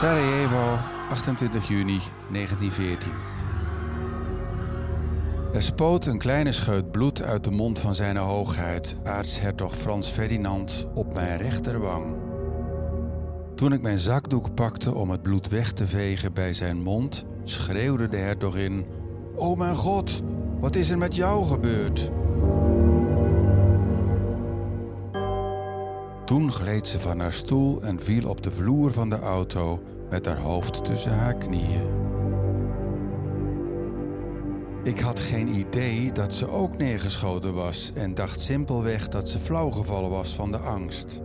Sarajevo, 28 juni 1914. Er spoot een kleine scheut bloed uit de mond van zijn hoogheid, aartshertog Frans Ferdinand, op mijn rechterwang. Toen ik mijn zakdoek pakte om het bloed weg te vegen bij zijn mond, schreeuwde de hertogin: O mijn god, wat is er met jou gebeurd? Toen gleed ze van haar stoel en viel op de vloer van de auto met haar hoofd tussen haar knieën. Ik had geen idee dat ze ook neergeschoten was en dacht simpelweg dat ze flauwgevallen was van de angst.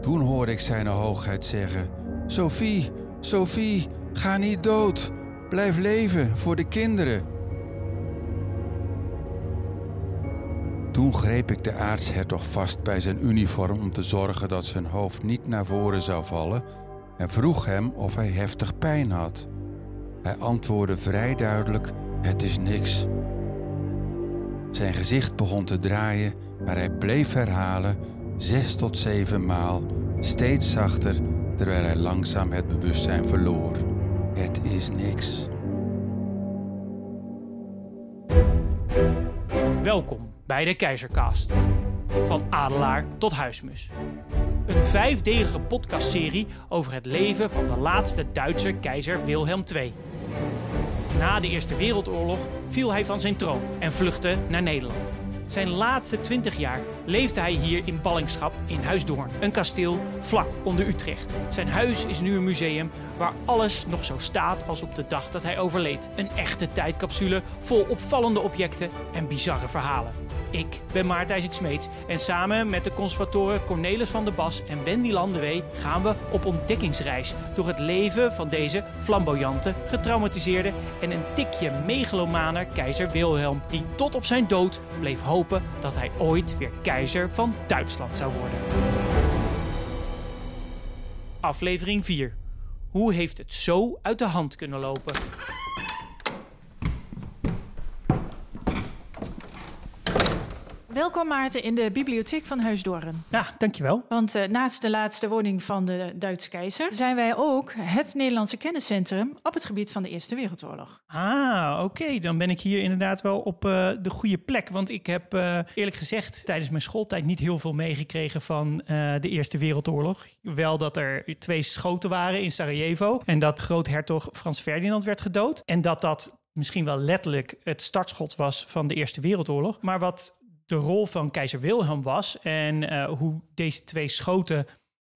Toen hoorde ik zijn hoogheid zeggen: Sophie, Sophie, ga niet dood. Blijf leven voor de kinderen. Toen greep ik de aartshertog vast bij zijn uniform om te zorgen dat zijn hoofd niet naar voren zou vallen en vroeg hem of hij heftig pijn had. Hij antwoordde vrij duidelijk: Het is niks. Zijn gezicht begon te draaien, maar hij bleef herhalen, zes tot zeven maal, steeds zachter, terwijl hij langzaam het bewustzijn verloor. Het is niks. Welkom bij de Keizercast. Van adelaar tot huismus. Een vijfdelige podcastserie over het leven van de laatste Duitse keizer Wilhelm II. Na de Eerste Wereldoorlog viel hij van zijn troon en vluchtte naar Nederland. Zijn laatste 20 jaar leefde hij hier in ballingschap in Huisdoorn, een kasteel vlak onder Utrecht. Zijn huis is nu een museum waar alles nog zo staat als op de dag dat hij overleed. Een echte tijdcapsule vol opvallende objecten en bizarre verhalen. Ik ben Maarten IJsink Smeets en samen met de conservatoren Cornelis van der Bas en Wendy Landewee gaan we op ontdekkingsreis door het leven van deze flamboyante, getraumatiseerde en een tikje megalomane keizer Wilhelm, die tot op zijn dood bleef dat hij ooit weer keizer van Duitsland zou worden. Aflevering 4. Hoe heeft het zo uit de hand kunnen lopen? Welkom Maarten in de bibliotheek van Huisdoorn. Ja, dankjewel. Want uh, naast de laatste woning van de Duitse keizer... zijn wij ook het Nederlandse kenniscentrum... op het gebied van de Eerste Wereldoorlog. Ah, oké. Dan ben ik hier inderdaad wel op uh, de goede plek. Want ik heb uh, eerlijk gezegd tijdens mijn schooltijd... niet heel veel meegekregen van de Eerste Wereldoorlog. Wel dat er twee schoten waren in Sarajevo... en dat groothertog Frans Ferdinand werd gedood. En dat dat misschien wel letterlijk het startschot was van de Eerste Wereldoorlog. Maar wat de rol van keizer Wilhelm was en uh, hoe deze twee schoten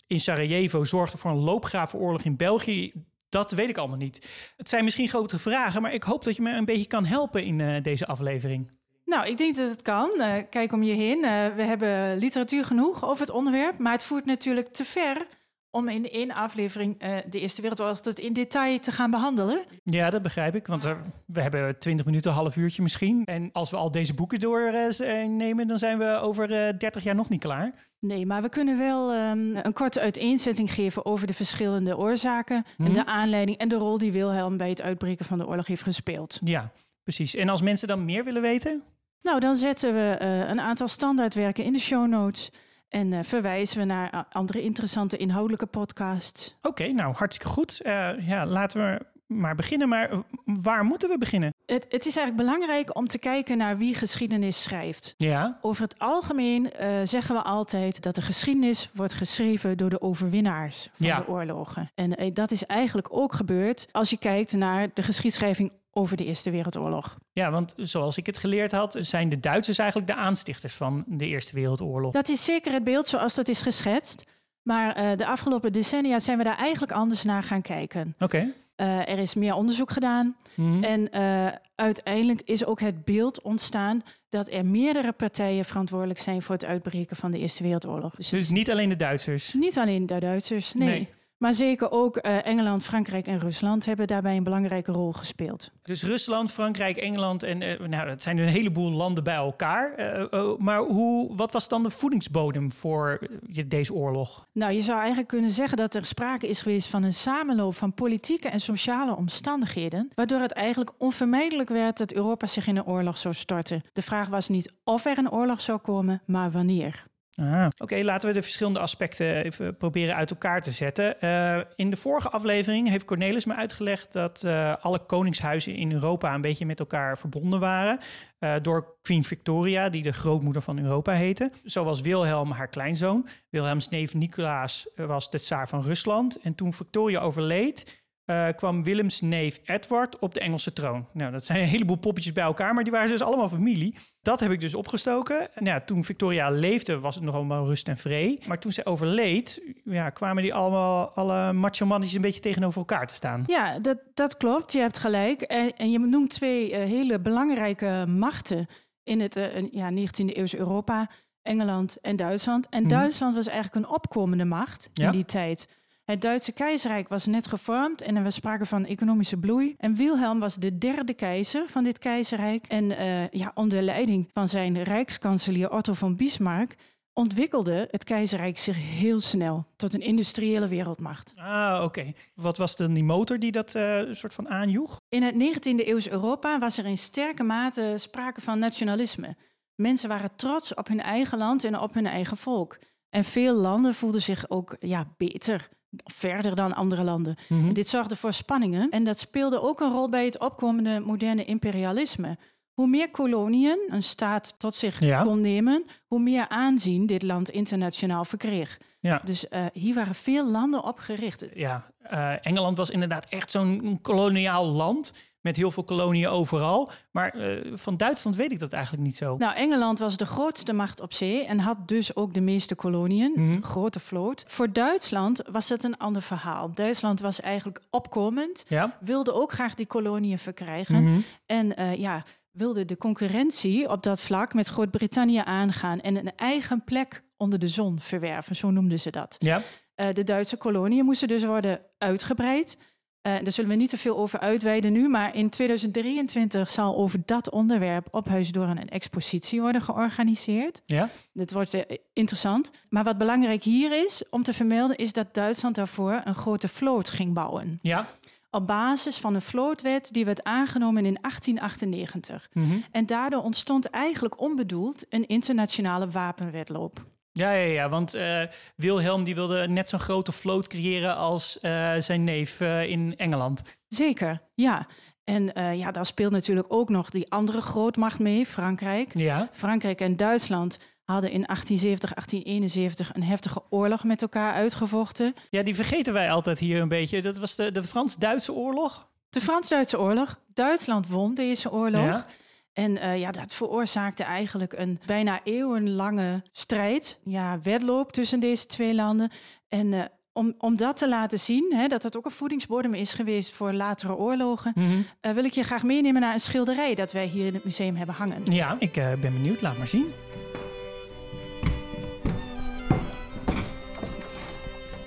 in Sarajevo zorgden voor een loopgravenoorlog in België, dat weet ik allemaal niet. Het zijn misschien grote vragen, maar ik hoop dat je me een beetje kan helpen in uh, deze aflevering. Nou, ik denk dat het kan. Uh, kijk om je heen. we hebben literatuur genoeg over het onderwerp, maar het voert natuurlijk te ver om in één aflevering uh, de Eerste Wereldoorlog tot in detail te gaan behandelen. Ja, dat begrijp ik, want er, we hebben 20 minuten, een half uurtje misschien. En als we al deze boeken doornemen, uh, dan zijn we over uh, 30 jaar nog niet klaar. Nee, maar we kunnen wel um, een korte uiteenzetting geven over de verschillende oorzaken hmm. en de aanleiding en de rol die Wilhelm bij het uitbreken van de oorlog heeft gespeeld. Ja, precies. En als mensen dan meer willen weten? Nou, dan zetten we een aantal standaardwerken in de show notes. En uh, verwijzen we naar andere interessante inhoudelijke podcasts. Oké, okay, nou hartstikke goed. Uh, ja, laten we maar beginnen. Maar waar moeten we beginnen? Het, het, is eigenlijk belangrijk om te kijken naar wie geschiedenis schrijft. Ja. Over het algemeen uh, zeggen we altijd dat de geschiedenis wordt geschreven door de overwinnaars van ja. de oorlogen. En uh, dat is eigenlijk ook gebeurd als je kijkt naar de geschiedschrijving over de Eerste Wereldoorlog. Ja, want zoals ik het geleerd had, zijn de Duitsers eigenlijk de aanstichters van de Eerste Wereldoorlog. Dat is zeker het beeld zoals dat is geschetst. Maar uh, de afgelopen decennia zijn we daar eigenlijk anders naar gaan kijken. Oké. Okay. Uh, er is meer onderzoek gedaan. Mhm. Mm. En uh, uiteindelijk is ook het beeld ontstaan dat er meerdere partijen verantwoordelijk zijn voor het uitbreken van de Eerste Wereldoorlog. Dus, dus niet alleen de Duitsers? Niet alleen de Duitsers, nee. nee. Maar zeker ook uh, Engeland, Frankrijk en Rusland hebben daarbij een belangrijke rol gespeeld. Dus Rusland, Frankrijk, Engeland en uh, nou, dat zijn een heleboel landen bij elkaar. Uh, maar hoe, wat was dan de voedingsbodem voor deze oorlog? Nou, je zou eigenlijk kunnen zeggen dat er sprake is geweest van een samenloop van politieke en sociale omstandigheden, waardoor het eigenlijk onvermijdelijk werd dat Europa zich in een oorlog zou storten. De vraag was niet of er een oorlog zou komen, maar wanneer. Ah, Oké, laten we de verschillende aspecten even proberen uit elkaar te zetten. Uh, in de vorige aflevering heeft Cornelis me uitgelegd dat uh, alle koningshuizen in Europa een beetje met elkaar verbonden waren. Uh, door Queen Victoria, die de grootmoeder van Europa heette. Zoals Wilhelm, haar kleinzoon. Wilhelms neef Nicolaas was de tsaar van Rusland. En toen Victoria overleed, uh, kwam Willems neef Edward op de Engelse troon. Nou, dat zijn een heleboel poppetjes bij elkaar, maar die waren dus allemaal familie. Dat heb ik dus opgestoken. Nou, ja, toen Victoria leefde, was het nog allemaal rust en vrede. Maar toen ze overleed, ja, kwamen die allemaal, alle macho mannetjes een beetje tegenover elkaar te staan. Ja, dat, dat klopt. Je hebt gelijk. En, en je noemt twee uh, hele belangrijke machten in het uh, ja, 19e eeuwse Europa. Engeland en Duitsland. En mm. Duitsland was eigenlijk een opkomende macht ja? in die tijd. Het Duitse keizerrijk was net gevormd en we spraken van economische bloei. En Wilhelm was de derde keizer van dit keizerrijk. En uh, ja, onder leiding van zijn rijkskanselier Otto von Bismarck ontwikkelde het keizerrijk zich heel snel tot een industriële wereldmacht. Ah, oké. Wat was dan die motor die dat uh, soort van aanjoeg? In het 19e eeuws Europa was er in sterke mate sprake van nationalisme. Mensen waren trots op hun eigen land en op hun eigen volk. En veel landen voelden zich ook ja, beter verder dan andere landen. Mm-hmm. dit zorgde voor spanningen en dat speelde ook een rol bij het opkomende moderne imperialisme. Hoe meer koloniën een staat tot zich ja. kon nemen, hoe meer aanzien dit land internationaal verkreeg. Ja. Dus uh, hier waren veel landen op gericht. Ja, uh, Engeland was inderdaad echt zo'n koloniaal land met heel veel koloniën overal. Maar uh, van Duitsland weet ik dat eigenlijk niet zo. Nou, Engeland was de grootste macht op zee en had dus ook de meeste koloniën, mm-hmm. grote vloot. Voor Duitsland was het een ander verhaal. Duitsland was eigenlijk opkomend, ja. wilde ook graag die koloniën verkrijgen. Mm-hmm. En uh, ja, wilde de concurrentie op dat vlak met Groot-Brittannië aangaan en een eigen plek onder de zon verwerven, zo noemden ze dat. Ja. Uh, de Duitse koloniën moesten dus worden uitgebreid. Uh, daar zullen we niet te veel over uitweiden nu, maar in 2023 zal over dat onderwerp op Huisdoorn een expositie worden georganiseerd. Ja. Dat wordt uh, interessant. Maar wat belangrijk hier is om te vermelden, is dat Duitsland daarvoor een grote vloot ging bouwen. Ja. Op basis van een vlootwet die werd aangenomen in 1898. Mm -hmm. En daardoor ontstond eigenlijk onbedoeld een internationale wapenwedloop. Ja, ja, ja want uh, Wilhelm die wilde net zo'n grote vloot creëren als uh, zijn neef uh, in Engeland. Zeker, ja. En ja, daar speelt natuurlijk ook nog die andere grootmacht mee, Frankrijk. Ja. Frankrijk en Duitsland hadden in 1870, 1871 een heftige oorlog met elkaar uitgevochten. Ja, die vergeten wij altijd hier een beetje. Dat was de, de Frans-Duitse oorlog. De Frans-Duitse oorlog. Duitsland won deze oorlog. Ja. En uh, ja, dat veroorzaakte eigenlijk een bijna eeuwenlange strijd, ja, wedloop tussen deze twee landen. En uh, om, om dat te laten zien, hè, dat het ook een voedingsbodem is geweest voor latere oorlogen, mm -hmm. uh, wil ik je graag meenemen naar een schilderij dat wij hier in het museum hebben hangen. Ja, ik ben benieuwd. Laat maar zien.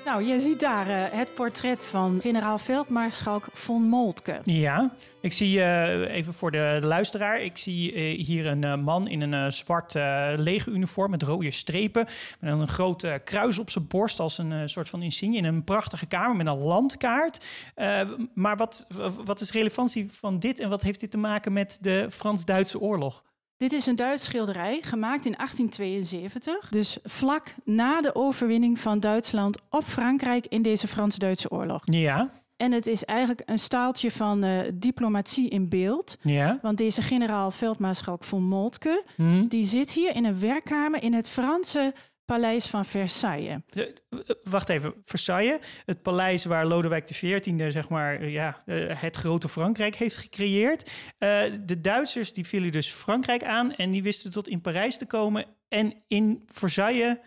Nou, je ziet daar uh, het portret van generaal Veldmaarschalk von Moltke. Ja, ik zie uh, even voor de, luisteraar. Ik zie uh, hier een man in een zwart legeruniform met rode strepen. Met een groot kruis op zijn borst als een soort van insigne. In een prachtige kamer met een landkaart. maar wat, wat is de relevantie van dit en wat heeft dit te maken met de Frans-Duitse oorlog? Dit is een Duits schilderij, gemaakt in 1872. Dus vlak na de overwinning van Duitsland op Frankrijk in deze Frans-Duitse oorlog. Ja. En het is eigenlijk een staaltje van uh, diplomatie in beeld. Ja. Want deze generaal veldmaarschalk von Moltke... Hmm. die zit hier in een werkkamer in het Franse paleis van Versailles. Eh, wacht even, Versailles, het paleis waar Lodewijk XIV, zeg maar, eh, ja, eh, het grote Frankrijk heeft gecreëerd. de Duitsers die vielen dus Frankrijk aan en die wisten tot in Parijs te komen en in Versailles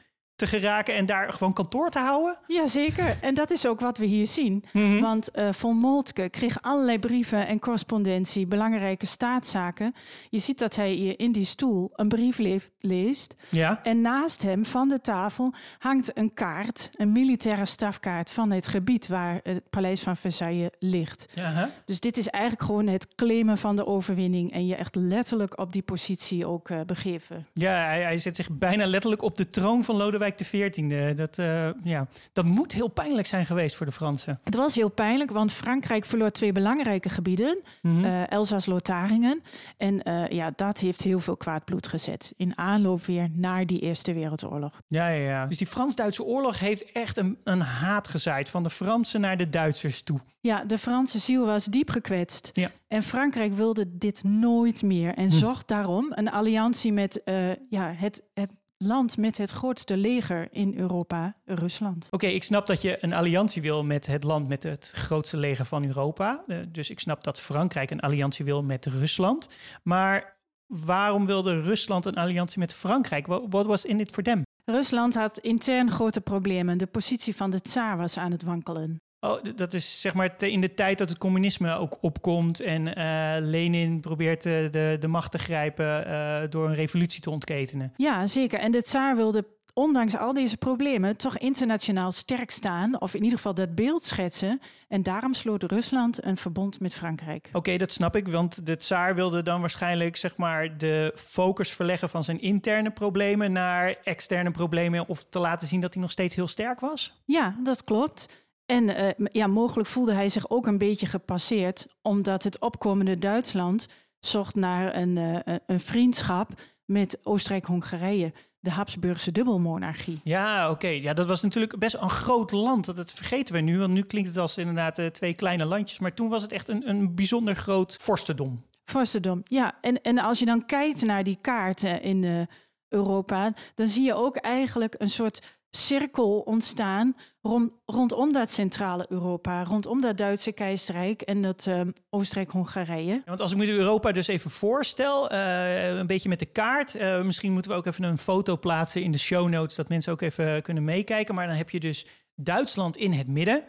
te geraken en daar gewoon kantoor te houden? Jazeker, en dat is ook wat we hier zien. Mhm. Want uh, Von Moltke kreeg allerlei brieven en correspondentie, belangrijke staatszaken. Je ziet dat hij hier in die stoel een brief leest. Ja. En naast hem van de tafel hangt een kaart, een militaire stafkaart van het gebied waar het paleis van Versailles ligt. Ja, dus dit is eigenlijk gewoon het claimen van de overwinning en je echt letterlijk op die positie ook uh, begeven. Ja, hij, hij zet zich bijna letterlijk op de troon van Lodewijk Lodewijk XIV. Dat, uh, ja, dat moet heel pijnlijk zijn geweest voor de Fransen. Het was heel pijnlijk, want Frankrijk verloor twee belangrijke gebieden. Mm -hmm. uh, Elsass-Lotharingen. En uh, ja, dat heeft heel veel kwaad bloed gezet. In aanloop weer naar die Eerste Wereldoorlog. Ja, ja, ja. Dus die Frans-Duitse oorlog heeft echt een, een haat gezaaid. Van de Fransen naar de Duitsers toe. Ja, de Franse ziel was diep gekwetst. Ja. En Frankrijk wilde dit nooit meer. En hm. zocht daarom een alliantie met ja, het, het land met het grootste leger in Europa, Rusland. Oké, ik snap dat je een alliantie wil met het land met het grootste leger van Europa. Uh, dus ik snap dat Frankrijk een alliantie wil met Rusland. Maar waarom wilde Rusland een alliantie met Frankrijk? Wat was in dit voor them? Rusland had intern grote problemen. De positie van de tsaar was aan het wankelen. Oh, dat is zeg maar in de tijd dat het communisme ook opkomt en uh, Lenin probeert de, de, macht te grijpen uh, door een revolutie te ontketenen. Ja, zeker. En de tsaar wilde ondanks al deze problemen toch internationaal sterk staan, of in ieder geval dat beeld schetsen. En daarom sloot Rusland een verbond met Frankrijk. Oké, dat snap ik, want de tsaar wilde dan waarschijnlijk zeg maar de focus verleggen van zijn interne problemen naar externe problemen, of te laten zien dat hij nog steeds heel sterk was. Ja, dat klopt. En uh, ja, mogelijk voelde hij zich ook een beetje gepasseerd, omdat het opkomende Duitsland zocht naar een, uh, een vriendschap met Oostenrijk-Hongarije, de Habsburgse dubbelmonarchie. Ja, oké. Ja, dat was natuurlijk best een groot land. Dat, dat vergeten we nu, want nu klinkt het als inderdaad uh, twee kleine landjes. Maar toen was het echt een, een bijzonder groot vorstendom. Vorstendom, ja. En, en als je dan kijkt naar die kaarten in Europa, dan zie je ook eigenlijk een soort cirkel ontstaan rond, rondom dat centrale Europa, rondom dat Duitse keizerrijk en dat uh, Oostenrijk-Hongarije. Want als ik me Europa dus even voorstel, uh, een beetje met de kaart, uh, misschien moeten we ook even een foto plaatsen in de show notes, dat mensen ook even kunnen meekijken. Maar dan heb je dus Duitsland in het midden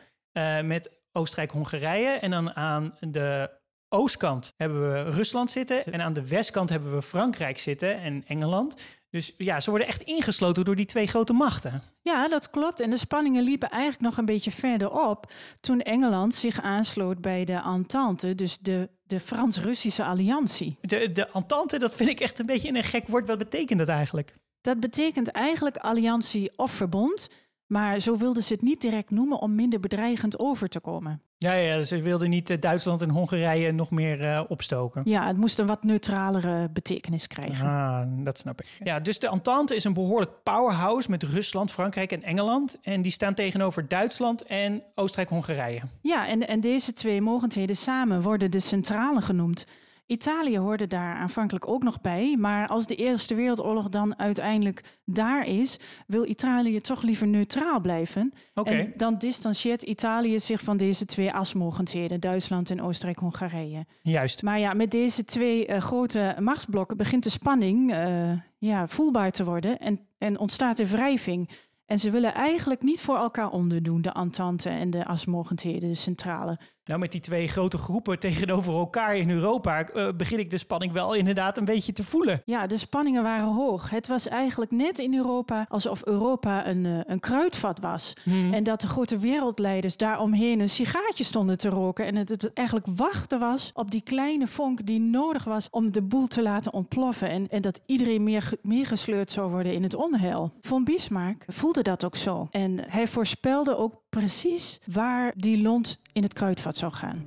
met Oostenrijk-Hongarije en dan aan de oostkant hebben we Rusland zitten en aan de westkant hebben we Frankrijk zitten en Engeland. Dus ja, ze worden echt ingesloten door die twee grote machten. Ja, dat klopt. En de spanningen liepen eigenlijk nog een beetje verder op toen Engeland zich aansloot bij de Entente, dus de, de Frans-Russische alliantie. De, de Entente, dat vind ik echt een beetje een gek woord. Wat betekent dat eigenlijk? Dat betekent eigenlijk alliantie of verbond. Maar zo wilden ze het niet direct noemen om minder bedreigend over te komen. Ja, ja ze wilden niet eh, Duitsland en Hongarije nog meer uh, opstoken. Ja, het moest een wat neutralere betekenis krijgen. Ah, dat snap ik. Ja, dus de Entente is een behoorlijk powerhouse met Rusland, Frankrijk en Engeland. En die staan tegenover Duitsland en Oostenrijk-Hongarije. Ja, en, en deze twee mogendheden samen worden de centrale genoemd. Italië hoorde daar aanvankelijk ook nog bij, maar als de Eerste Wereldoorlog dan uiteindelijk daar is, wil Italië toch liever neutraal blijven. Okay. En dan distancieert Italië zich van deze twee asmogendheden, Duitsland en Oostenrijk-Hongarije. Juist. Maar ja, met deze twee uh, grote machtsblokken begint de spanning uh, ja, voelbaar te worden en, en ontstaat de wrijving. En ze willen eigenlijk niet voor elkaar onderdoen, de Entente en de asmogendheden, de centrale. Nou, met die twee grote groepen tegenover elkaar in Europa uh, begin ik de spanning wel inderdaad een beetje te voelen. Ja, de spanningen waren hoog. Het was eigenlijk net in Europa alsof Europa een, uh, een kruidvat was. Hmm. En dat de grote wereldleiders daaromheen een sigaartje stonden te roken. En het, het eigenlijk wachten was op die kleine vonk die nodig was om de boel te laten ontploffen. En, en dat iedereen meer, meegesleurd zou worden in het onheil. Von Bismarck voelde dat ook zo. En hij voorspelde ook precies waar die lont in het kruidvat zou gaan.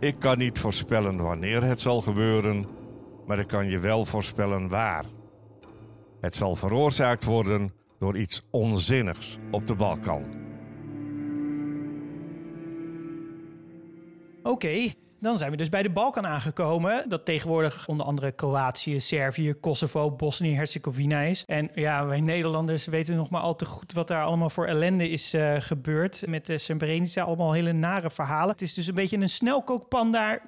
Ik kan niet voorspellen wanneer het zal gebeuren, maar ik kan je wel voorspellen waar. Het zal veroorzaakt worden door iets onzinnigs op de Balkan. Oké, dan zijn we dus bij de Balkan aangekomen. Dat tegenwoordig onder andere Kroatië, Servië, Kosovo, Bosnië-Herzegovina is. En ja, wij Nederlanders weten nog maar al te goed wat daar allemaal voor ellende is uh, gebeurd. Met de Srebrenica, allemaal hele nare verhalen. Het is dus een beetje een snelkookpan daar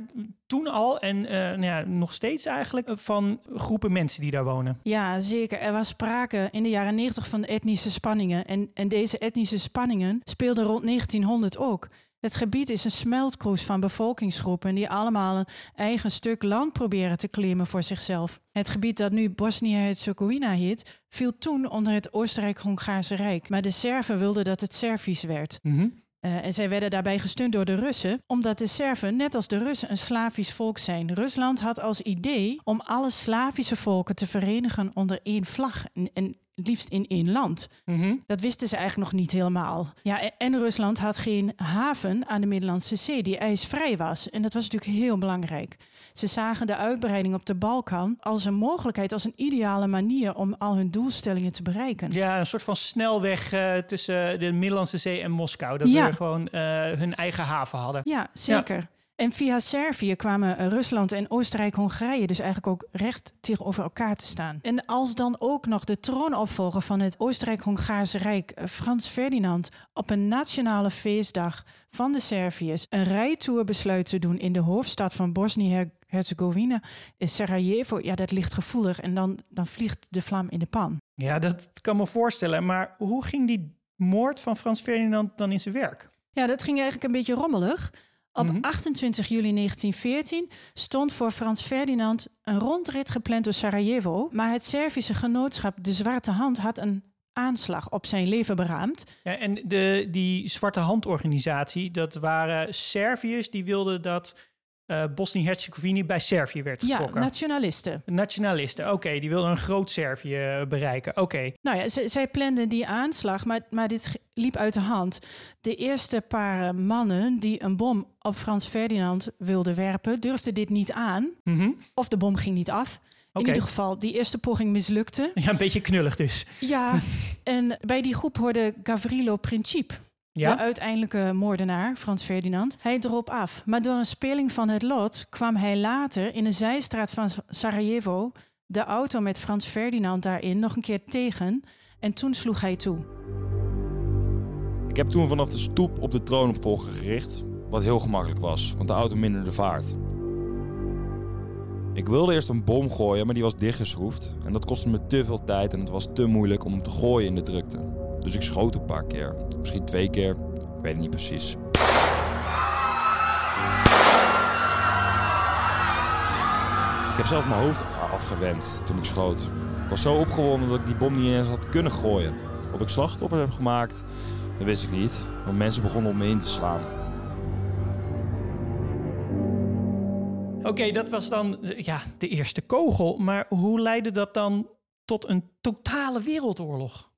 toen al en uh, nou ja, nog steeds eigenlijk van groepen mensen die daar wonen. Ja, zeker. Er was sprake in de jaren 90 van etnische spanningen. En, en deze etnische spanningen speelden rond 1900 ook. Het gebied is een smeltkroes van bevolkingsgroepen die allemaal een eigen stuk land proberen te claimen voor zichzelf. Het gebied dat nu Bosnië-Herzegovina heet, viel toen onder het Oostenrijk-Hongaarse Rijk, maar de Serven wilden dat het Servisch werd. Mm uh, en zij werden daarbij gesteund door de Russen, omdat de Serven, net als de Russen, een Slavisch volk zijn. Rusland had als idee om alle Slavische volken te verenigen onder één vlag. En, en liefst in één land. Mhm. Dat wisten ze eigenlijk nog niet helemaal. Ja, en Rusland had geen haven aan de Middellandse Zee die ijsvrij was. En dat was natuurlijk heel belangrijk. Ze zagen de uitbreiding op de Balkan als een mogelijkheid, als een ideale manier om al hun doelstellingen te bereiken. Ja, een soort van snelweg uh, tussen de Middellandse Zee en Moskou. Dat ja. ze gewoon uh, hun eigen haven hadden. Ja, zeker. En via Servië kwamen Rusland en Oostenrijk-Hongarije dus eigenlijk ook recht tegenover elkaar te staan. En als dan ook nog de troonopvolger van het Oostenrijk-Hongaarse Rijk, eh, Frans Ferdinand, op een nationale feestdag van de Serviërs een rijtour besluit te doen in de hoofdstad van Bosnië-Herzegovina, Sarajevo, ja, dat ligt gevoelig en dan, dan vliegt de vlam in de pan. Ja, dat kan me voorstellen. Maar hoe ging die moord van Frans Ferdinand dan in zijn werk? Ja, dat ging eigenlijk een beetje rommelig. Op 28 mhm. juli 1914 stond voor Frans Ferdinand een rondrit gepland door Sarajevo, maar het Servische genootschap De Zwarte Hand had een aanslag op zijn leven beraamd. Ja, en de, die Zwarte Hand-organisatie, dat waren Serviërs die wilden dat uh, Bosnië-Herzegovina bij Servië werd getrokken. Ja, nationalisten. Nationalisten, oké. die wilden een groot Servië eh, bereiken, oké. Nou ja, zij planden die aanslag, maar, maar dit liep uit de hand. De eerste paar mannen die een bom op Frans Ferdinand wilden werpen... durfden dit niet aan. Mhm. Of de bom ging niet af. In ieder geval, die eerste poging mislukte. Ja, een beetje knullig dus. Ja, en bij die groep hoorde Gavrilo Principe ja? de uiteindelijke moordenaar, Frans Ferdinand, hij droop af. Maar door een speling van het lot kwam hij later in een zijstraat van Sarajevo de auto met Frans Ferdinand daarin nog een keer tegen en toen sloeg hij toe. Ik heb toen vanaf de stoep op de troonopvolger gericht, wat heel gemakkelijk was, want de auto minderde vaart. Ik wilde eerst een bom gooien, maar die was dichtgeschroefd en dat kostte me te veel tijd en het was te moeilijk om hem te gooien in de drukte. Dus ik schoot een paar keer. Misschien twee keer. Ik weet het niet precies. Ik heb zelfs mijn hoofd afgewend toen ik schoot. Ik was zo opgewonden dat ik die bom niet eens had kunnen gooien. Of ik slachtoffer heb gemaakt, dat wist ik niet. Want mensen begonnen om me in te slaan. Oké, dat was dan ja, de eerste kogel. Maar hoe leidde dat dan tot een totale wereldoorlog?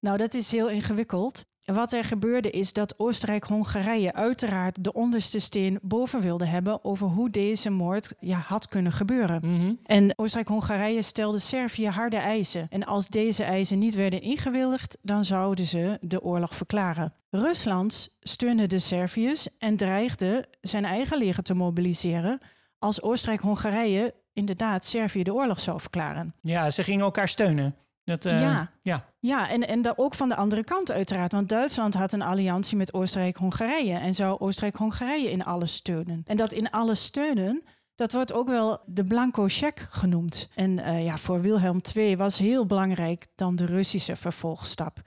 Nou, dat is heel ingewikkeld. Wat er gebeurde is dat Oostenrijk-Hongarije uiteraard de onderste steen boven wilde hebben over hoe deze moord ja, had kunnen gebeuren. Mhm. En Oostenrijk-Hongarije stelde Servië harde eisen. En als deze eisen niet werden ingewilligd, dan zouden ze de oorlog verklaren. Rusland steunde de Serviërs en dreigde zijn eigen leger te mobiliseren als Oostenrijk-Hongarije inderdaad Servië de oorlog zou verklaren. Ja, ze gingen elkaar steunen. Dat, uh, ja. ja, ja. en, en ook van de andere kant uiteraard. Want Duitsland had een alliantie met Oostenrijk-Hongarije en zou Oostenrijk-Hongarije in alles steunen. En dat in alles steunen, dat wordt ook wel de blanco check genoemd. En uh, ja, voor Wilhelm II was heel belangrijk dan de Russische vervolgstap.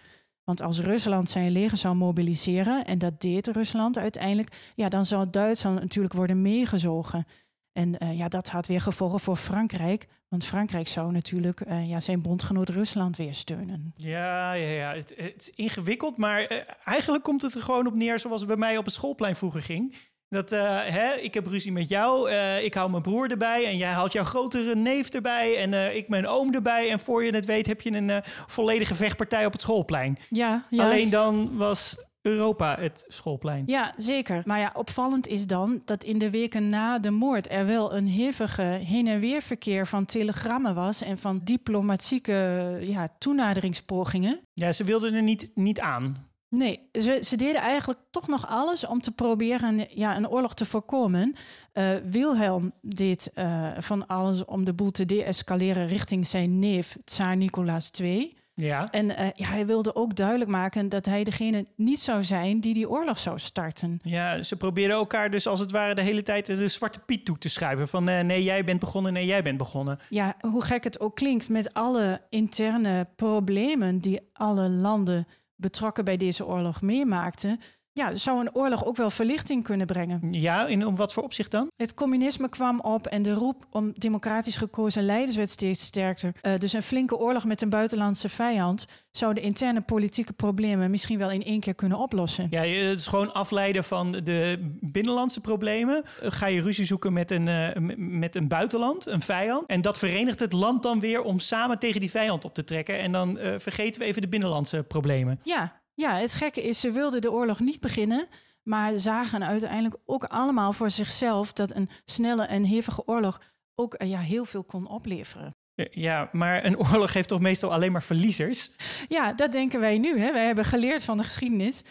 Want als Rusland zijn leger zou mobiliseren, en dat deed Rusland uiteindelijk, ja, dan zou Duitsland natuurlijk worden meegezogen. En uh, ja, dat had weer gevolgen voor Frankrijk. Want Frankrijk zou natuurlijk uh, ja, zijn bondgenoot Rusland weer steunen. Ja, ja, ja. Het, het is ingewikkeld, maar uh, eigenlijk komt het er gewoon op neer zoals het bij mij op het schoolplein vroeger ging. Dat, hè, ik heb ruzie met jou, ik hou mijn broer erbij en jij haalt jouw grotere neef erbij en ik mijn oom erbij. En voor je het weet heb je een volledige vechtpartij op het schoolplein. Ja, ja. Alleen dan was Europa het schoolplein. Ja, zeker. Maar ja, opvallend is dan dat in de weken na de moord er wel een hevige heen- en weerverkeer van telegrammen was en van diplomatieke ja, toenaderingspogingen. Ja, ze wilden er niet, niet aan. Nee, ze, ze deden eigenlijk toch nog alles om te proberen ja, een oorlog te voorkomen. Uh, Wilhelm deed uh, van alles om de boel te deescaleren richting zijn neef, Tsaar Nicolaas II. Ja. En uh, ja, hij wilde ook duidelijk maken dat hij degene niet zou zijn die die oorlog zou starten. Ja, ze probeerden elkaar dus als het ware de hele tijd de zwarte piet toe te schuiven. Van uh, nee, jij bent begonnen, nee, jij bent begonnen. Ja, hoe gek het ook klinkt, met alle interne problemen die alle landen betrokken bij deze oorlog meemaakten. Ja, zou een oorlog ook wel verlichting kunnen brengen. Ja, in om wat voor opzicht dan? Het communisme kwam op en de roep om democratisch gekozen leiders werd steeds sterker. Uh, dus een flinke oorlog met een buitenlandse vijand zou de interne politieke problemen misschien wel in één keer kunnen oplossen. Ja, het is gewoon afleiden van de binnenlandse problemen. Ga je ruzie zoeken met een, uh, met een buitenland, een vijand. En dat verenigt het land dan weer om samen tegen die vijand op te trekken. En dan uh, vergeten we even de binnenlandse problemen. Ja, ja, het gekke is, ze wilden de oorlog niet beginnen. Maar zagen uiteindelijk ook allemaal voor zichzelf dat een snelle en hevige oorlog ook ja, heel veel kon opleveren. Ja, maar een oorlog heeft toch meestal alleen maar verliezers? Ja, dat denken wij nu. Hè. Wij hebben geleerd van de geschiedenis.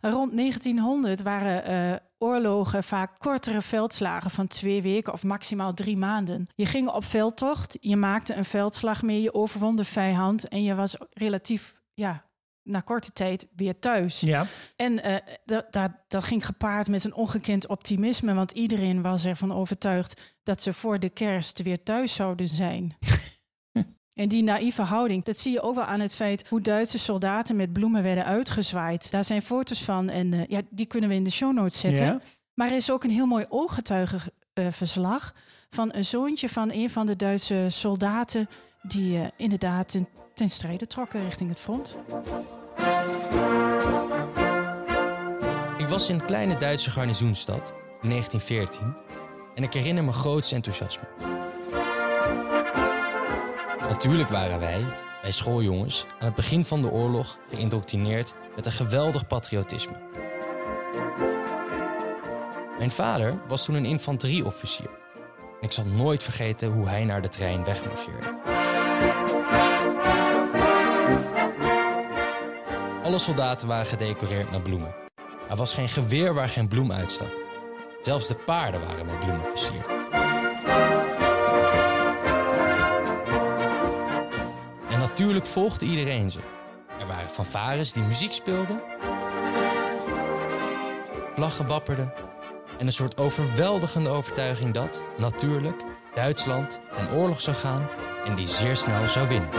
Rond 1900 waren uh, oorlogen vaak kortere veldslagen van twee weken of maximaal drie maanden. Je ging op veldtocht, je maakte een veldslag mee, je overwon de vijand en je was relatief ja, na korte tijd weer thuis. Ja. En uh, dat, dat, dat ging gepaard met een ongekend optimisme, want iedereen was ervan overtuigd dat ze voor de kerst weer thuis zouden zijn. En die naïeve houding, dat zie je ook wel aan het feit hoe Duitse soldaten met bloemen werden uitgezwaaid. Daar zijn foto's van en uh, ja, die kunnen we in de show notes zetten. Ja. Maar er is ook een heel mooi ooggetuigenverslag uh, van een zoontje van een van de Duitse soldaten die uh, inderdaad ten, ten strijde trokken richting het front. Ik was in een kleine Duitse garnizoenstad in 1914 en ik herinner me groots enthousiasme. Natuurlijk waren wij, wij schooljongens, aan het begin van de oorlog geïndoctrineerd met een geweldig patriotisme. Mijn vader was toen een infanterieofficier. En ik zal nooit vergeten hoe hij naar de trein wegmarcheerde. Alle soldaten waren gedecoreerd met bloemen. Er was geen geweer waar geen bloem uitstak. Zelfs de paarden waren met bloemen versierd. En natuurlijk volgde iedereen ze. Er waren fanfares die muziek speelden, vlaggen wapperden en een soort overweldigende overtuiging dat, natuurlijk, Duitsland een oorlog zou gaan en die zeer snel zou winnen.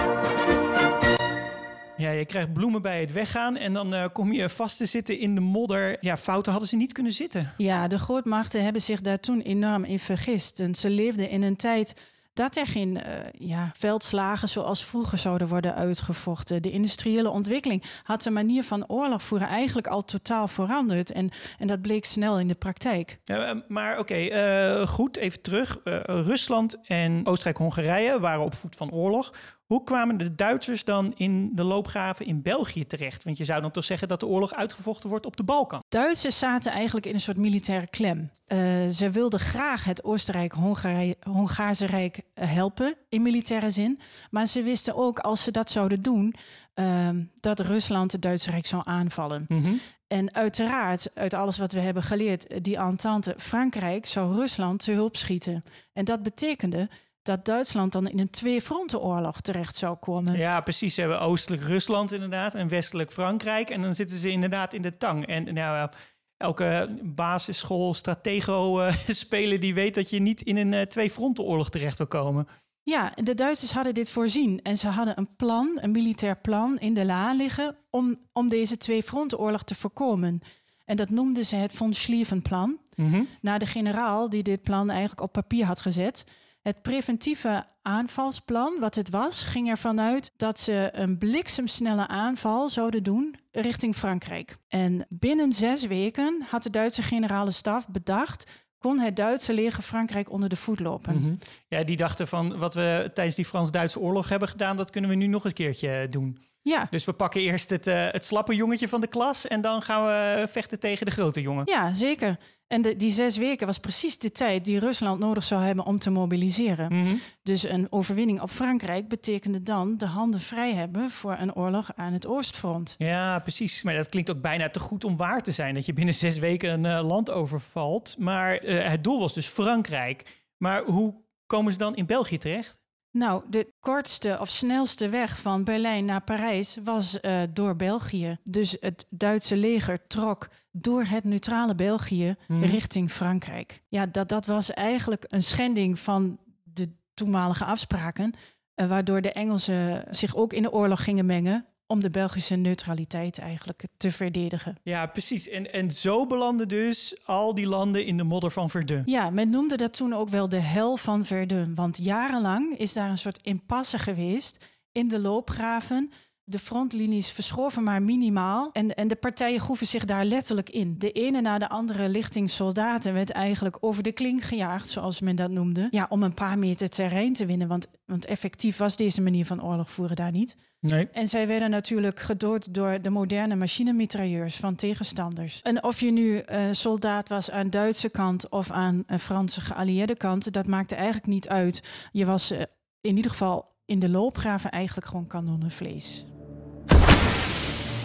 Ja, je krijgt bloemen bij het weggaan en dan uh, kom je vast te zitten in de modder. Ja, fouten hadden ze niet kunnen zitten. Ja, de grootmachten hebben zich daar toen enorm in vergist. En ze leefden in een tijd dat er geen uh, ja, veldslagen zoals vroeger zouden worden uitgevochten. De industriële ontwikkeling had de manier van oorlog voeren eigenlijk al totaal veranderd. En, en dat bleek snel in de praktijk. Ja, maar oké, okay, uh, goed, even terug. Uh, Rusland en Oostenrijk-Hongarije waren op voet van oorlog. Hoe kwamen de Duitsers dan in de loopgraven in België terecht? Want je zou dan toch zeggen dat de oorlog uitgevochten wordt op de Balkan? Duitsers zaten eigenlijk in een soort militaire klem. Uh, ze wilden graag het Oostenrijk-Hongaarse Rijk helpen in militaire zin. Maar ze wisten ook, als ze dat zouden doen, uh, dat Rusland het Duitse Rijk zou aanvallen. Mm -hmm. En uiteraard, uit alles wat we hebben geleerd, die entente Frankrijk zou Rusland te hulp schieten. En dat betekende dat Duitsland dan in een twee-frontenoorlog terecht zou komen. Ja, precies. Ze hebben oostelijk Rusland inderdaad en westelijk Frankrijk. En dan zitten ze inderdaad in de tang. En nou, elke basisschool, stratego uh, speler die weet dat je niet in een uh, twee-frontenoorlog terecht wil komen. Ja, de Duitsers hadden dit voorzien en ze hadden een plan, een militair plan in de la liggen om, om deze twee-frontenoorlog te voorkomen. En dat noemden ze het von Schlieffen-plan, mm -hmm. naar de generaal die dit plan eigenlijk op papier had gezet. Het preventieve aanvalsplan, wat het was, ging ervan uit dat ze een bliksemsnelle aanval zouden doen richting Frankrijk. En binnen zes weken had de Duitse generale staf bedacht kon het Duitse leger Frankrijk onder de voet lopen. Mm -hmm. Ja, die dachten van wat we tijdens die Frans-Duitse oorlog hebben gedaan, dat kunnen we nu nog een keertje doen. Ja. Dus we pakken eerst het, uh, het slappe jongetje van de klas en dan gaan we vechten tegen de grote jongen. Ja, zeker. En de, die zes weken was precies de tijd die Rusland nodig zou hebben om te mobiliseren. Mm -hmm. Dus een overwinning op Frankrijk betekende dan de handen vrij hebben voor een oorlog aan het Oostfront. Ja, precies. Maar dat klinkt ook bijna te goed om waar te zijn dat je binnen zes weken een uh, land overvalt. Maar uh, het doel was dus Frankrijk. Maar hoe komen ze dan in België terecht? Nou, de kortste of snelste weg van Berlijn naar Parijs was uh, door België. Dus het Duitse leger trok door het neutrale België hmm. richting Frankrijk. Ja, dat, dat was eigenlijk een schending van de toenmalige afspraken. Uh, waardoor de Engelsen zich ook in de oorlog gingen mengen om de Belgische neutraliteit eigenlijk te verdedigen. Ja, precies. En, en zo belanden dus al die landen in de modder van Verdun. Ja, men noemde dat toen ook wel de hel van Verdun. Want jarenlang is daar een soort impasse geweest in de loopgraven de frontlinies verschoven maar minimaal. En, en de partijen groeven zich daar letterlijk in. De ene na de andere lichting soldaten werd eigenlijk over de klink gejaagd, zoals men dat noemde. Ja, om een paar meter terrein te winnen. Want, want effectief was deze manier van oorlog voeren daar niet. Nee. En zij werden natuurlijk gedood door de moderne machinemitrailleurs van tegenstanders. En of je nu uh, soldaat was aan Duitse kant of aan uh, Franse geallieerde kant, dat maakte eigenlijk niet uit. Je was uh, in ieder geval in de loopgraven eigenlijk gewoon kanonnenvlees.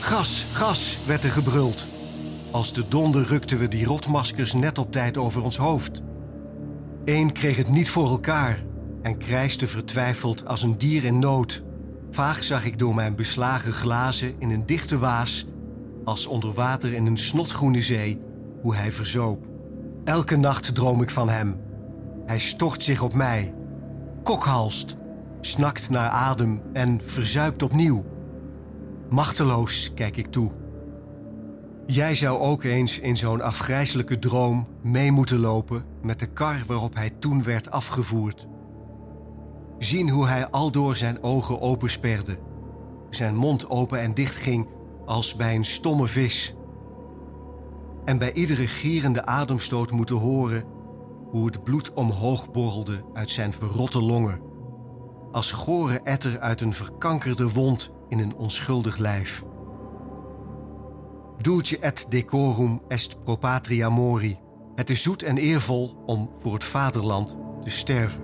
Gas, gas, werd er gebruld. Als de donder rukten we die rotmaskers net op tijd over ons hoofd. Eén kreeg het niet voor elkaar en krijste vertwijfeld als een dier in nood. Vaag zag ik door mijn beslagen glazen in een dichte waas, als onder water in een snotgroene zee, hoe hij verzoop. Elke nacht droom ik van hem. Hij stort zich op mij, kokhalst, snakt naar adem en verzuipt opnieuw. Machteloos kijk ik toe. Jij zou ook eens in zo'n afgrijzelijke droom mee moeten lopen met de kar waarop hij toen werd afgevoerd. Zien hoe hij aldoor zijn ogen opensperde, zijn mond open en dicht ging als bij een stomme vis. En bij iedere gierende ademstoot moeten horen hoe het bloed omhoog borrelde uit zijn verrotte longen, als gore etter uit een verkankerde wond in een onschuldig lijf. Dulce et decorum est pro patria mori. Het is zoet en eervol om voor het vaderland te sterven.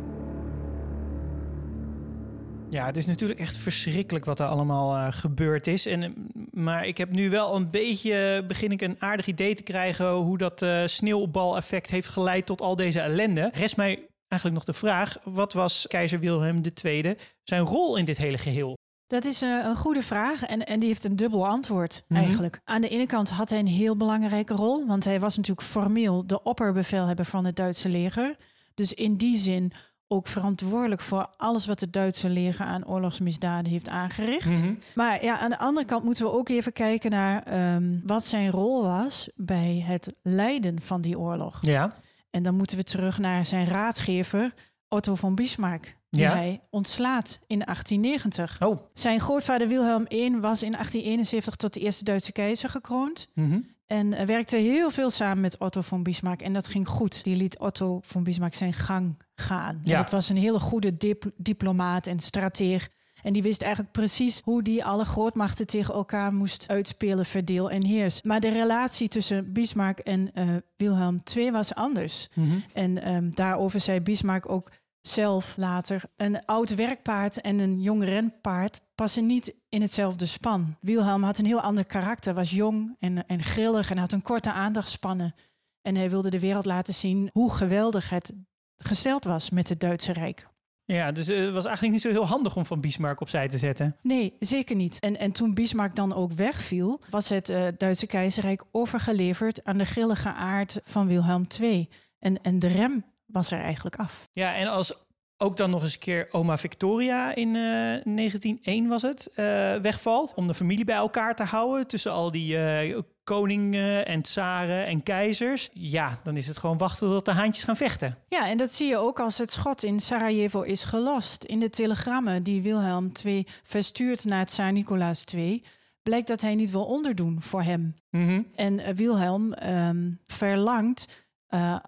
Ja, het is natuurlijk echt verschrikkelijk wat er allemaal uh, gebeurd is. En, eh, maar ik heb nu wel een beetje, begin ik een aardig idee te krijgen hoe dat uh, sneeuwbaleffect heeft geleid tot al deze ellende. Rest mij eigenlijk nog de vraag, wat was keizer Wilhelm II zijn rol in dit hele geheel? Dat is een, een goede vraag en, en die heeft een dubbel antwoord mm -hmm. eigenlijk. Aan de ene kant had hij een heel belangrijke rol, want hij was natuurlijk formeel de opperbevelhebber van het Duitse leger. Dus in die zin ook verantwoordelijk voor alles wat het Duitse leger aan oorlogsmisdaden heeft aangericht. Mm -hmm. Maar ja, aan de andere kant moeten we ook even kijken naar um, wat zijn rol was bij het leiden van die oorlog. Ja. En dan moeten we terug naar zijn raadgever Otto von Bismarck die ja? hij ontslaat in 1890. Oh. Zijn grootvader Wilhelm I was in 1871 tot de eerste Duitse keizer gekroond. Mm -hmm. En werkte heel veel samen met Otto von Bismarck. En dat ging goed. Die liet Otto von Bismarck zijn gang gaan. Ja. dat was een hele goede dip diplomaat en strateeg. En die wist eigenlijk precies hoe die alle grootmachten tegen elkaar moest uitspelen, verdeel en heers. Maar de relatie tussen Bismarck en uh, Wilhelm II was anders. Mm -hmm. En um, daarover zei Bismarck ook zelf later. Een oud werkpaard en een jong renpaard passen niet in hetzelfde span. Wilhelm had een heel ander karakter, was jong en, en grillig en had een korte aandachtspannen. En hij wilde de wereld laten zien hoe geweldig het gesteld was met het Duitse Rijk. Ja, dus het was eigenlijk niet zo heel handig om van Bismarck opzij te zetten. Nee, zeker niet. En, en toen Bismarck dan ook wegviel, was het uh, Duitse keizerrijk overgeleverd aan de grillige aard van Wilhelm II. En, en de rem was er eigenlijk af. Ja, en als ook dan nog eens een keer oma Victoria in uh, 1901 was het, uh, wegvalt. Om de familie bij elkaar te houden tussen al die uh, koningen en tsaren en keizers. Ja, dan is het gewoon wachten tot de haantjes gaan vechten. Ja, en dat zie je ook als het schot in Sarajevo is gelost. In de telegrammen die Wilhelm II verstuurt naar Tsaar Nicolaas II... blijkt dat hij niet wil onderdoen voor hem. Mm -hmm. En Wilhelm um, verlangt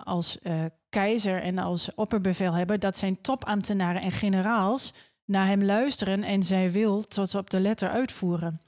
als keizer en als opperbevelhebber dat zijn topambtenaren en generaals naar hem luisteren en zij wil tot op de letter uitvoeren.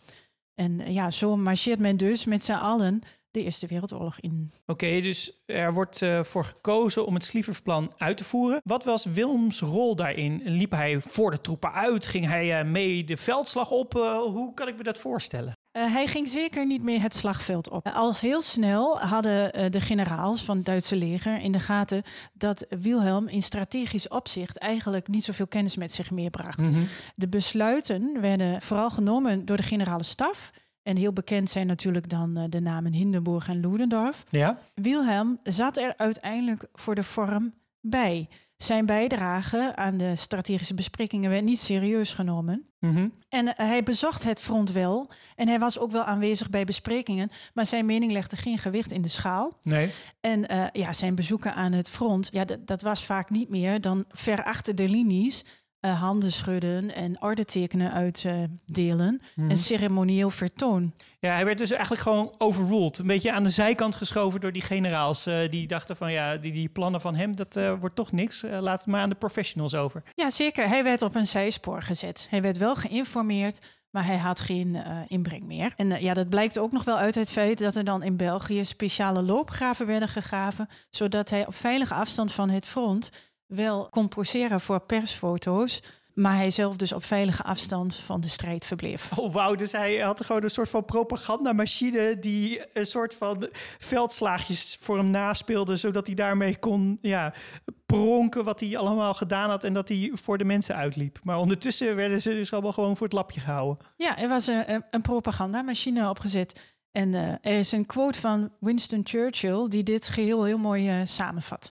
En ja, zo marcheert men dus met z'n allen de Eerste Wereldoorlog in. Oké, dus er wordt uh, voor gekozen om het Slieversplan uit te voeren. Wat was Wilms rol daarin? Liep hij voor de troepen uit? Ging hij uh, mee de veldslag op? Hoe kan ik me dat voorstellen? Uh, hij ging zeker niet meer het slagveld op. Als heel snel hadden uh, de generaals van het Duitse leger in de gaten dat Wilhelm in strategisch opzicht eigenlijk niet zoveel kennis met zich meebracht. Mm -hmm. De besluiten werden vooral genomen door de generale staf. En heel bekend zijn natuurlijk dan de namen Hindenburg en Ludendorff. Ja. Wilhelm zat er uiteindelijk voor de vorm bij. Zijn bijdrage aan de strategische besprekingen werd niet serieus genomen. Mhm. En eh, hij bezocht het front wel. En hij was ook wel aanwezig bij besprekingen. Maar zijn mening legde geen gewicht in de schaal. Nee. En uh, ja, zijn bezoeken aan het front, ja, dat was vaak niet meer dan ver achter de linies uh, handen schudden en ordentekenen uitdelen. Uh, Een ceremonieel vertoon. Ja, hij werd dus eigenlijk gewoon overruled. Een beetje aan de zijkant geschoven door die generaals. Uh, die dachten van ja, die, die plannen van hem, dat uh, wordt toch niks. laat het maar aan de professionals over. Ja, zeker. Hij werd op een zijspoor gezet. Hij werd wel geïnformeerd. Maar hij had geen inbreng meer. En ja, dat blijkt ook nog wel uit het feit dat er dan in België speciale loopgraven werden gegraven. Zodat hij op veilige afstand van het front wel kon poseren voor persfoto's. Maar hij zelf dus op veilige afstand van de strijd verbleef. Oh, wauw. Dus hij had gewoon een soort van propagandamachine... die een soort van veldslaagjes voor hem naspeelde... zodat hij daarmee kon ja, pronken wat hij allemaal gedaan had... en dat hij voor de mensen uitliep. Maar ondertussen werden ze dus allemaal gewoon voor het lapje gehouden. Ja, er was een, een propagandamachine opgezet. En uh, er is een quote van Winston Churchill... die dit geheel heel mooi uh, samenvat.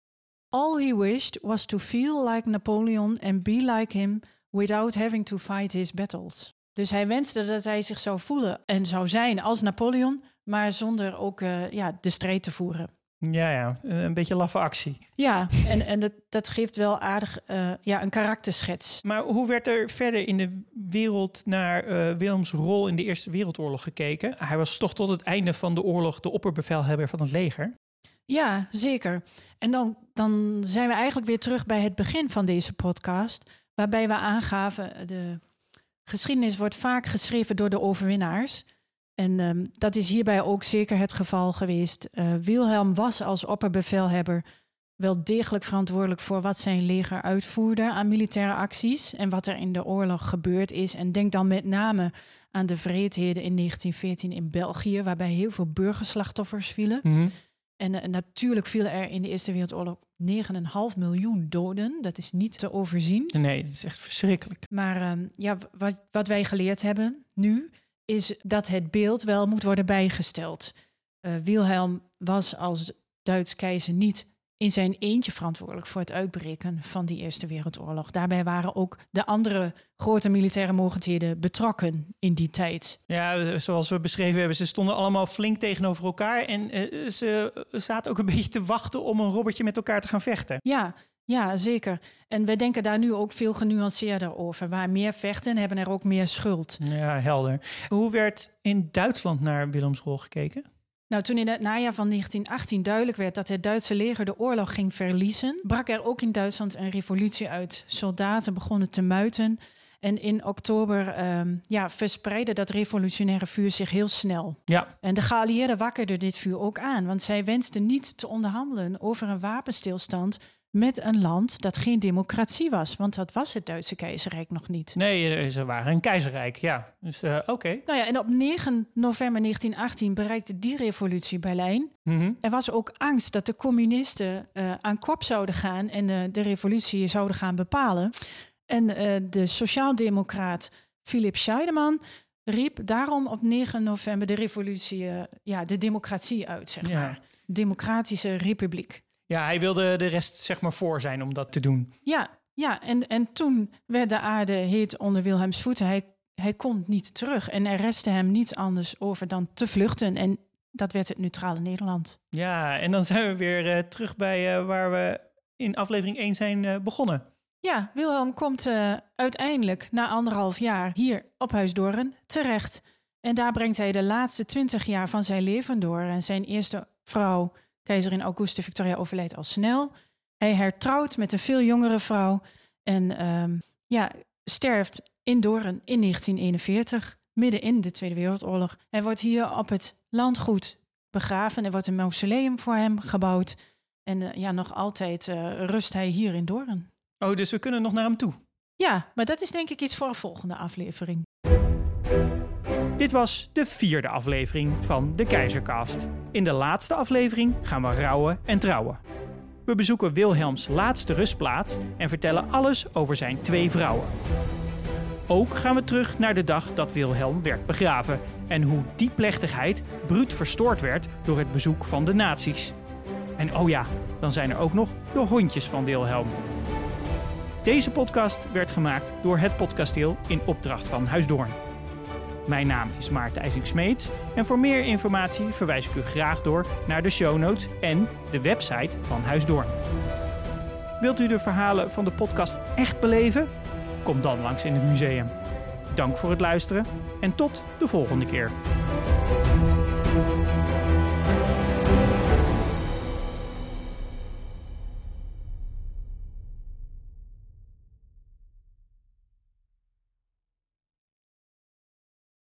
All he wished was to feel like Napoleon and be like him without having to fight his battles. Dus hij wenste dat hij zich zou voelen en zou zijn als Napoleon, maar zonder ook uh, ja, de strijd te voeren. Ja, ja, een beetje laffe actie. Ja, en, en dat, dat geeft wel aardig uh, ja, een karakterschets. Maar hoe werd er verder in de wereld naar uh, Willems rol in de Eerste Wereldoorlog gekeken? Hij was toch tot het einde van de oorlog de opperbevelhebber van het leger. Ja, zeker. En dan, dan zijn we eigenlijk weer terug bij het begin van deze podcast, waarbij we aangaven de geschiedenis wordt vaak geschreven door de overwinnaars. En um, dat is hierbij ook zeker het geval geweest. Uh, Wilhelm was als opperbevelhebber wel degelijk verantwoordelijk voor wat zijn leger uitvoerde aan militaire acties en wat er in de oorlog gebeurd is. En denk dan met name aan de vreedheden in 1914 in België, waarbij heel veel burgerslachtoffers vielen. Mm. En uh, natuurlijk vielen er in de Eerste Wereldoorlog 9,5 miljoen doden. Dat is niet te overzien. Nee, dat is echt verschrikkelijk. Maar uh, ja, wat, wat wij geleerd hebben nu, is dat het beeld wel moet worden bijgesteld. Uh, Wilhelm was als Duits keizer niet in zijn eentje verantwoordelijk voor het uitbreken van die Eerste Wereldoorlog. Daarbij waren ook de andere grote militaire mogendheden betrokken in die tijd. Ja, zoals we beschreven hebben, ze stonden allemaal flink tegenover elkaar en uh, ze zaten ook een beetje te wachten om een robbertje met elkaar te gaan vechten. Ja, ja, zeker. En wij denken daar nu ook veel genuanceerder over. Waar meer vechten, hebben er ook meer schuld. Ja, helder. Hoe werd in Duitsland naar Willems rol gekeken? Nou, toen in het najaar van 1918 duidelijk werd dat het Duitse leger de oorlog ging verliezen, brak er ook in Duitsland een revolutie uit. Soldaten begonnen te muiten. En in oktober um, ja, verspreidde dat revolutionaire vuur zich heel snel. Ja. En de geallieerden wakkerden dit vuur ook aan, want zij wensten niet te onderhandelen over een wapenstilstand met een land dat geen democratie was. Want dat was het Duitse keizerrijk nog niet. Nee, ze waren een keizerrijk, ja. Dus uh, oké. Okay. Nou ja, en op 9 november 1918 bereikte die revolutie Berlijn. Mm -hmm. Er was ook angst dat de communisten uh, aan kop zouden gaan en uh, de revolutie zouden gaan bepalen. En de sociaaldemocraat Philip Scheidemann riep daarom op 9 november de revolutie, ja, de democratie uit, zeg ja. maar. Democratische republiek. Ja, hij wilde de rest zeg maar voor zijn om dat te doen. Ja, ja en, en toen werd de aarde heet onder Wilhelms voeten. Hij, hij kon niet terug en er restte hem niets anders over dan te vluchten. En dat werd het neutrale Nederland. Ja, en dan zijn we weer uh, terug bij uh, waar we in aflevering 1 zijn uh, begonnen. Ja, Wilhelm komt uiteindelijk na anderhalf jaar hier op Huisdoorn terecht. En daar brengt hij de laatste twintig jaar van zijn leven door. En zijn eerste vrouw, Keizerin Auguste Victoria overlijdt al snel. Hij hertrouwt met een veel jongere vrouw en um, ja, sterft in Doorn in 1941, midden in de Tweede Wereldoorlog. Hij wordt hier op het landgoed begraven. Er wordt een mausoleum voor hem gebouwd. En uh, ja, nog altijd uh, rust hij hier in Doorn. Oh, dus we kunnen nog naar hem toe? Ja, maar dat is denk ik iets voor een volgende aflevering. Dit was de vierde aflevering van de Keizercast. In de laatste aflevering gaan we rouwen en trouwen. We bezoeken Wilhelms laatste rustplaats en vertellen alles over zijn twee vrouwen. Ook gaan we terug naar de dag dat Wilhelm werd begraven en hoe die plechtigheid bruut verstoord werd door het bezoek van de nazi's. En oh ja, dan zijn er ook nog de hondjes van Wilhelm. Deze podcast werd gemaakt door het Podcasteel in opdracht van Huisdoorn. Mijn naam is Maarten IJsing-Smeets en voor meer informatie verwijs ik u graag door naar de show notes en de website van Huisdoorn. Wilt u de verhalen van de podcast echt beleven? Kom dan langs in het museum. Dank voor het luisteren en tot de volgende keer.